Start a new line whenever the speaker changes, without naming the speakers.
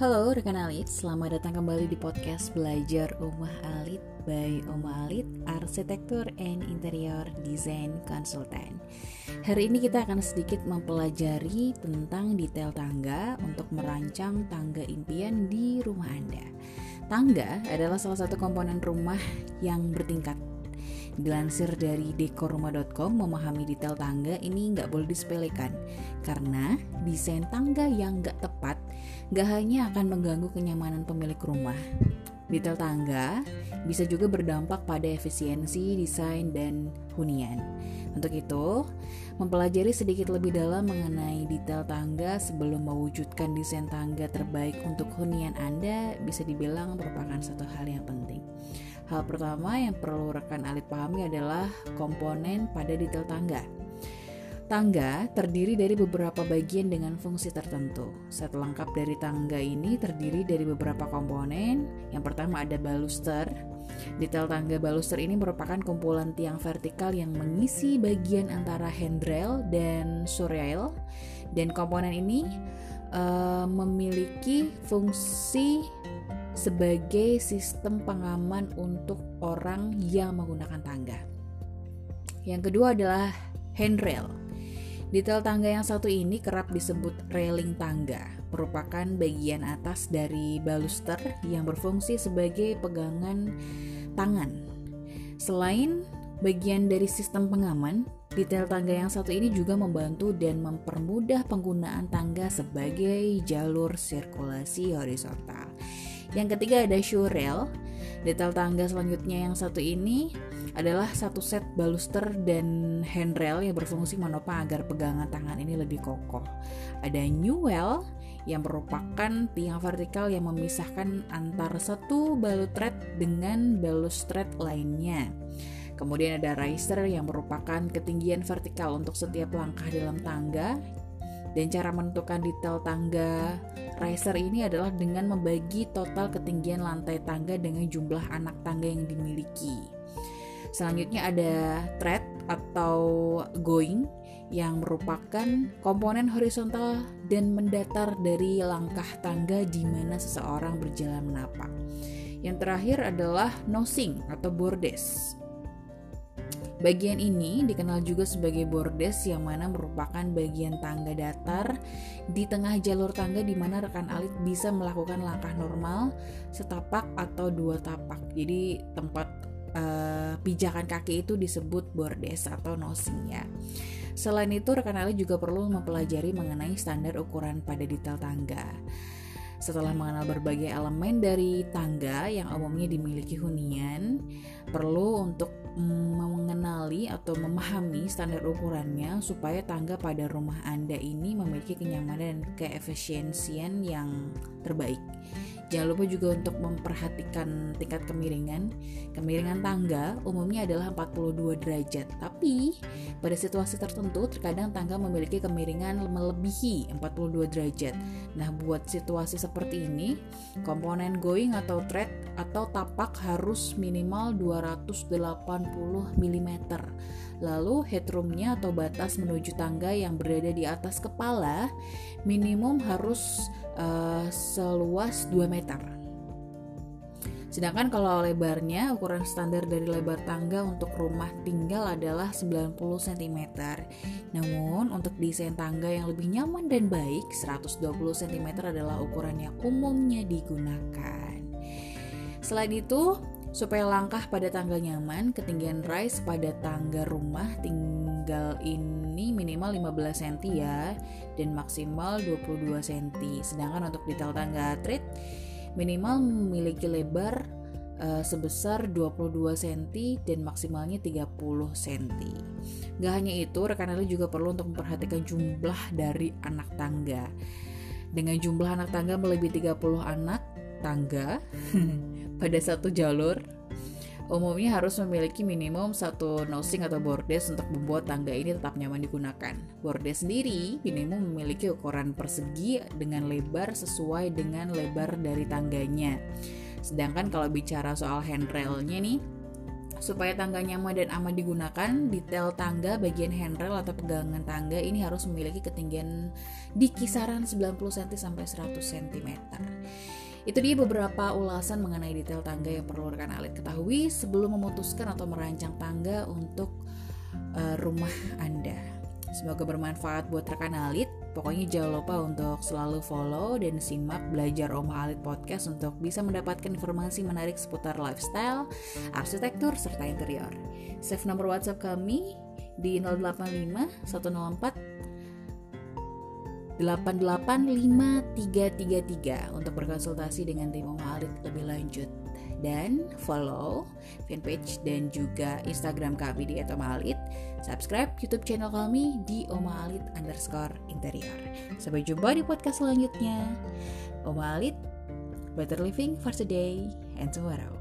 Halo rekan Alit, selamat datang kembali di podcast Belajar Rumah Alit by Oma Alit, Arsitektur and Interior Design Consultant. Hari ini kita akan sedikit mempelajari tentang detail tangga untuk merancang tangga impian di rumah Anda. Tangga adalah salah satu komponen rumah yang bertingkat Dilansir dari dekorrumah.com, memahami detail tangga ini nggak boleh disepelekan karena desain tangga yang nggak tepat nggak hanya akan mengganggu kenyamanan pemilik rumah. Detail tangga bisa juga berdampak pada efisiensi desain dan hunian. Untuk itu, mempelajari sedikit lebih dalam mengenai detail tangga sebelum mewujudkan desain tangga terbaik untuk hunian Anda bisa dibilang merupakan satu hal yang penting. Hal pertama yang perlu rekan alit pahami adalah komponen pada detail tangga. Tangga terdiri dari beberapa bagian dengan fungsi tertentu. Set lengkap dari tangga ini terdiri dari beberapa komponen. Yang pertama ada baluster. Detail tangga baluster ini merupakan kumpulan tiang vertikal yang mengisi bagian antara handrail dan surrail. Dan komponen ini uh, memiliki fungsi sebagai sistem pengaman untuk orang yang menggunakan tangga. Yang kedua adalah handrail. Detail tangga yang satu ini kerap disebut railing tangga, merupakan bagian atas dari baluster yang berfungsi sebagai pegangan tangan. Selain bagian dari sistem pengaman, detail tangga yang satu ini juga membantu dan mempermudah penggunaan tangga sebagai jalur sirkulasi horizontal. Yang ketiga ada shoe rail. Detail tangga selanjutnya yang satu ini adalah satu set baluster dan handrail yang berfungsi menopang agar pegangan tangan ini lebih kokoh. Ada newel yang merupakan tiang vertikal yang memisahkan antara satu balustret dengan balustret lainnya. Kemudian ada riser yang merupakan ketinggian vertikal untuk setiap langkah dalam tangga dan cara menentukan detail tangga riser ini adalah dengan membagi total ketinggian lantai tangga dengan jumlah anak tangga yang dimiliki. Selanjutnya ada thread atau going yang merupakan komponen horizontal dan mendatar dari langkah tangga di mana seseorang berjalan menapak. Yang terakhir adalah nosing atau bordes Bagian ini dikenal juga sebagai bordes yang mana merupakan bagian tangga datar di tengah jalur tangga di mana rekan alit bisa melakukan langkah normal setapak atau dua tapak. Jadi tempat uh, pijakan kaki itu disebut bordes atau nosing ya. Selain itu rekan alit juga perlu mempelajari mengenai standar ukuran pada detail tangga. Setelah mengenal berbagai elemen dari tangga yang umumnya dimiliki hunian, perlu untuk mengenali atau memahami standar ukurannya supaya tangga pada rumah Anda ini memiliki kenyamanan dan keefisiensian yang terbaik. Jangan lupa juga untuk memperhatikan tingkat kemiringan. Kemiringan tangga umumnya adalah 42 derajat, tapi pada situasi tertentu terkadang tangga memiliki kemiringan melebihi 42 derajat. Nah, buat situasi seperti ini, komponen going atau thread atau tapak harus minimal 280 mm. Lalu headroomnya atau batas menuju tangga yang berada di atas kepala minimum harus uh, seluas 2 meter. Sedangkan kalau lebarnya, ukuran standar dari lebar tangga untuk rumah tinggal adalah 90 cm. Namun, untuk desain tangga yang lebih nyaman dan baik, 120 cm adalah ukuran yang umumnya digunakan. Selain itu, supaya langkah pada tangga nyaman, ketinggian rise pada tangga rumah tinggal ini minimal 15 cm ya dan maksimal 22 cm. Sedangkan untuk detail tangga treat minimal memiliki lebar uh, sebesar 22 cm dan maksimalnya 30 cm. Gak hanya itu, rekan rekan juga perlu untuk memperhatikan jumlah dari anak tangga. Dengan jumlah anak tangga melebihi 30 anak tangga pada satu jalur, umumnya harus memiliki minimum satu nosing atau bordes untuk membuat tangga ini tetap nyaman digunakan. Bordes sendiri minimum memiliki ukuran persegi dengan lebar sesuai dengan lebar dari tangganya. Sedangkan kalau bicara soal handrailnya nih, supaya tangga nyaman dan aman digunakan, detail tangga bagian handrail atau pegangan tangga ini harus memiliki ketinggian di kisaran 90 cm sampai 100 cm. Itu dia beberapa ulasan mengenai detail tangga yang perlu rekan alit ketahui sebelum memutuskan atau merancang tangga untuk uh, rumah Anda. Semoga bermanfaat buat rekan alit. Pokoknya jangan lupa untuk selalu follow dan simak belajar Oma Alit Podcast untuk bisa mendapatkan informasi menarik seputar lifestyle, arsitektur, serta interior. Save nomor WhatsApp kami di 085 104 8853333 untuk berkonsultasi dengan tim Oma Alit lebih lanjut dan follow fanpage dan juga Instagram kami di @omalit. Subscribe YouTube channel kami di omalit underscore interior. Sampai jumpa di podcast selanjutnya. Omalit, better living for today and tomorrow.